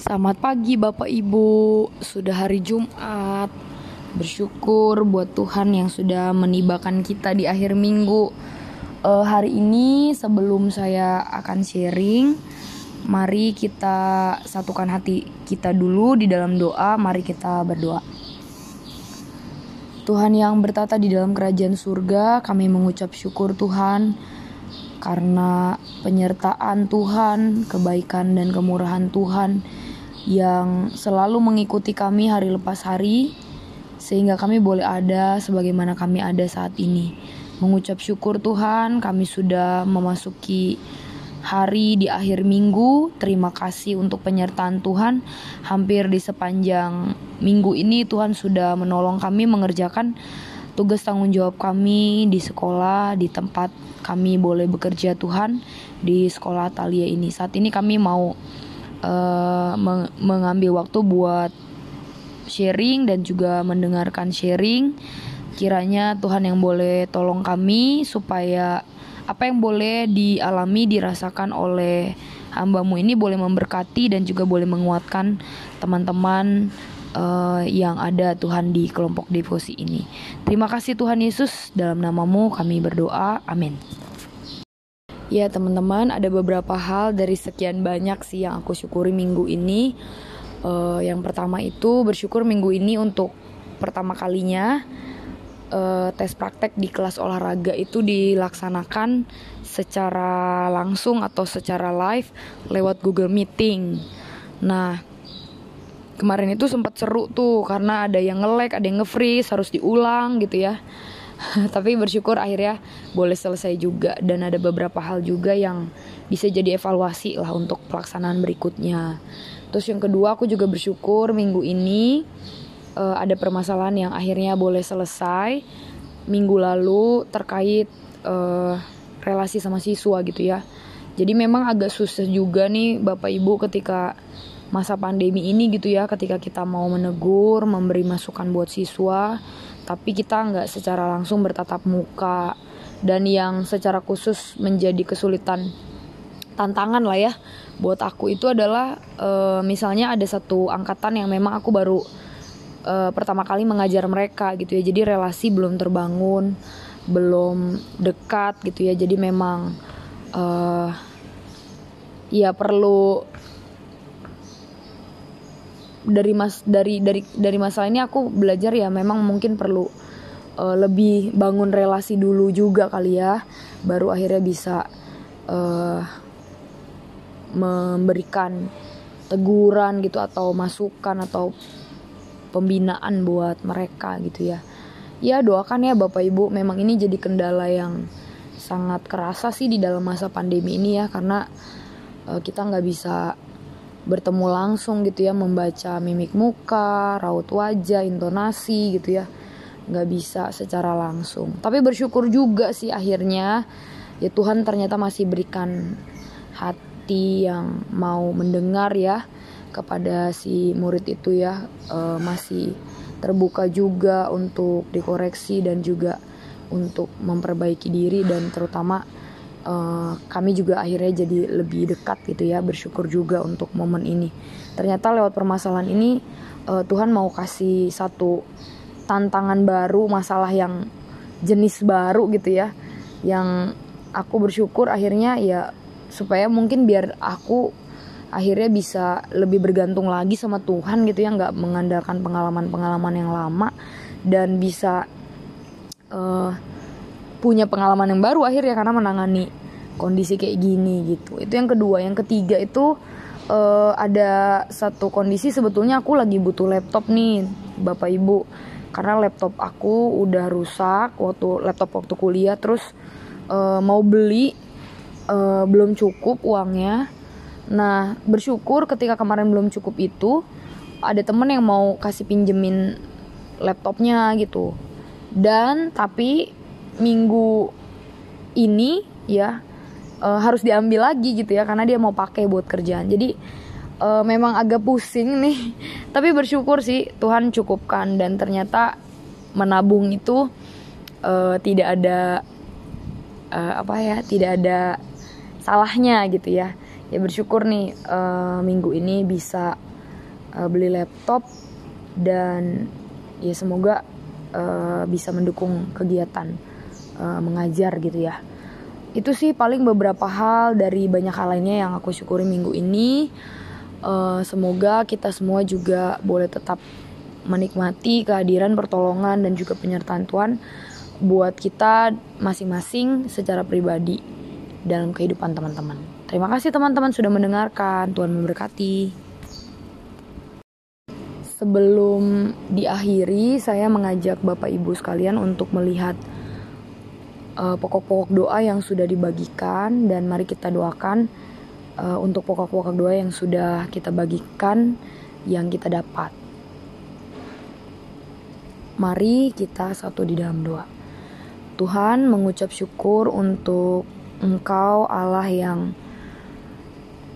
Selamat pagi Bapak Ibu, sudah hari Jumat. Bersyukur buat Tuhan yang sudah menibakan kita di akhir minggu. Uh, hari ini sebelum saya akan sharing, mari kita satukan hati kita dulu di dalam doa. Mari kita berdoa. Tuhan yang bertata di dalam kerajaan surga, kami mengucap syukur Tuhan karena penyertaan Tuhan, kebaikan dan kemurahan Tuhan yang selalu mengikuti kami hari lepas hari sehingga kami boleh ada sebagaimana kami ada saat ini. Mengucap syukur Tuhan, kami sudah memasuki hari di akhir minggu. Terima kasih untuk penyertaan Tuhan. Hampir di sepanjang minggu ini Tuhan sudah menolong kami mengerjakan tugas tanggung jawab kami di sekolah, di tempat kami boleh bekerja Tuhan di sekolah Talia ini. Saat ini kami mau uh, mengambil waktu buat sharing dan juga mendengarkan sharing. Kiranya Tuhan yang boleh tolong kami supaya apa yang boleh dialami dirasakan oleh hambamu ini boleh memberkati dan juga boleh menguatkan teman-teman uh, yang ada Tuhan di kelompok devosi ini. Terima kasih Tuhan Yesus, dalam namamu kami berdoa. Amin. Ya teman-teman, ada beberapa hal dari sekian banyak sih yang aku syukuri minggu ini. Uh, yang pertama itu bersyukur minggu ini untuk pertama kalinya uh, tes praktek di kelas olahraga itu dilaksanakan secara langsung atau secara live lewat Google Meeting. Nah, kemarin itu sempat seru tuh karena ada yang nge-lag, ada yang nge-freeze, harus diulang gitu ya. Tapi bersyukur akhirnya boleh selesai juga dan ada beberapa hal juga yang bisa jadi evaluasi lah untuk pelaksanaan berikutnya. Terus yang kedua aku juga bersyukur minggu ini uh, ada permasalahan yang akhirnya boleh selesai minggu lalu terkait uh, relasi sama siswa gitu ya. Jadi memang agak susah juga nih Bapak Ibu ketika masa pandemi ini gitu ya ketika kita mau menegur memberi masukan buat siswa tapi kita nggak secara langsung bertatap muka dan yang secara khusus menjadi kesulitan tantangan lah ya buat aku itu adalah e, misalnya ada satu angkatan yang memang aku baru e, pertama kali mengajar mereka gitu ya. Jadi relasi belum terbangun belum dekat gitu ya. Jadi memang e, ya perlu dari mas dari dari dari masalah ini aku belajar ya memang mungkin perlu uh, lebih bangun relasi dulu juga kali ya baru akhirnya bisa uh, memberikan teguran gitu atau masukan atau pembinaan buat mereka gitu ya. Ya doakan ya bapak ibu memang ini jadi kendala yang sangat kerasa sih di dalam masa pandemi ini ya karena uh, kita nggak bisa bertemu langsung gitu ya membaca mimik muka raut wajah intonasi gitu ya. Nggak bisa secara langsung. Tapi bersyukur juga sih akhirnya ya Tuhan ternyata masih berikan hati yang mau mendengar ya kepada si murid itu ya. E, masih terbuka juga untuk dikoreksi dan juga untuk memperbaiki diri dan terutama uh, kami juga akhirnya jadi lebih dekat gitu ya bersyukur juga untuk momen ini. Ternyata lewat permasalahan ini uh, Tuhan mau kasih satu tantangan baru masalah yang jenis baru gitu ya yang aku bersyukur akhirnya ya supaya mungkin biar aku akhirnya bisa lebih bergantung lagi sama Tuhan gitu ya nggak mengandalkan pengalaman-pengalaman yang lama dan bisa uh, punya pengalaman yang baru akhirnya karena menangani kondisi kayak gini gitu. Itu yang kedua. Yang ketiga itu uh, ada satu kondisi sebetulnya aku lagi butuh laptop nih bapak ibu. Karena laptop aku udah rusak waktu laptop waktu kuliah. Terus uh, mau beli uh, belum cukup uangnya. Nah bersyukur ketika kemarin belum cukup itu ada temen yang mau kasih pinjemin laptopnya gitu. Dan tapi minggu ini ya uh, harus diambil lagi gitu ya karena dia mau pakai buat kerjaan. Jadi uh, memang agak pusing nih. Tapi bersyukur sih Tuhan cukupkan. Dan ternyata menabung itu uh, tidak ada uh, apa ya tidak ada salahnya gitu ya. Ya bersyukur nih uh, minggu ini bisa uh, beli laptop dan ya semoga uh, bisa mendukung kegiatan uh, mengajar gitu ya itu sih paling beberapa hal dari banyak hal lainnya yang aku syukuri minggu ini uh, semoga kita semua juga boleh tetap menikmati kehadiran pertolongan dan juga penyertaan Tuhan buat kita masing-masing secara pribadi dalam kehidupan teman-teman. Terima kasih teman-teman sudah mendengarkan. Tuhan memberkati. Sebelum diakhiri, saya mengajak Bapak Ibu sekalian untuk melihat pokok-pokok doa yang sudah dibagikan dan mari kita doakan uh, untuk pokok-pokok doa yang sudah kita bagikan yang kita dapat. Mari kita satu di dalam doa. Tuhan mengucap syukur untuk Engkau Allah yang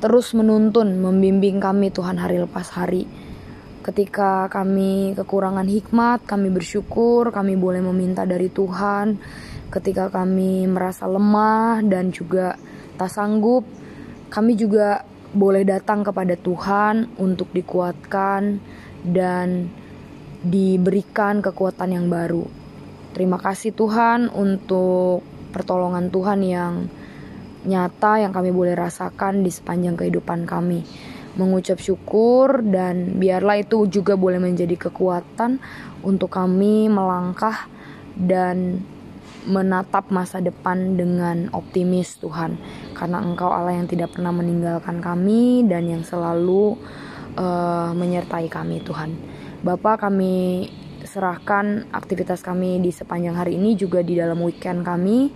terus menuntun, membimbing kami Tuhan hari lepas hari. Ketika kami kekurangan hikmat, kami bersyukur, kami boleh meminta dari Tuhan. Ketika kami merasa lemah dan juga tak sanggup, kami juga boleh datang kepada Tuhan untuk dikuatkan dan diberikan kekuatan yang baru. Terima kasih Tuhan untuk pertolongan Tuhan yang nyata yang kami boleh rasakan di sepanjang kehidupan kami. Mengucap syukur dan biarlah itu juga boleh menjadi kekuatan untuk kami melangkah dan menatap masa depan dengan optimis Tuhan. Karena Engkau Allah yang tidak pernah meninggalkan kami dan yang selalu uh, menyertai kami Tuhan. Bapak kami serahkan aktivitas kami di sepanjang hari ini juga di dalam weekend kami.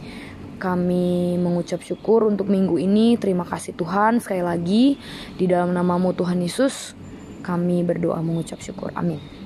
Kami mengucap syukur untuk minggu ini. Terima kasih Tuhan sekali lagi di dalam namamu Tuhan Yesus. Kami berdoa mengucap syukur. Amin.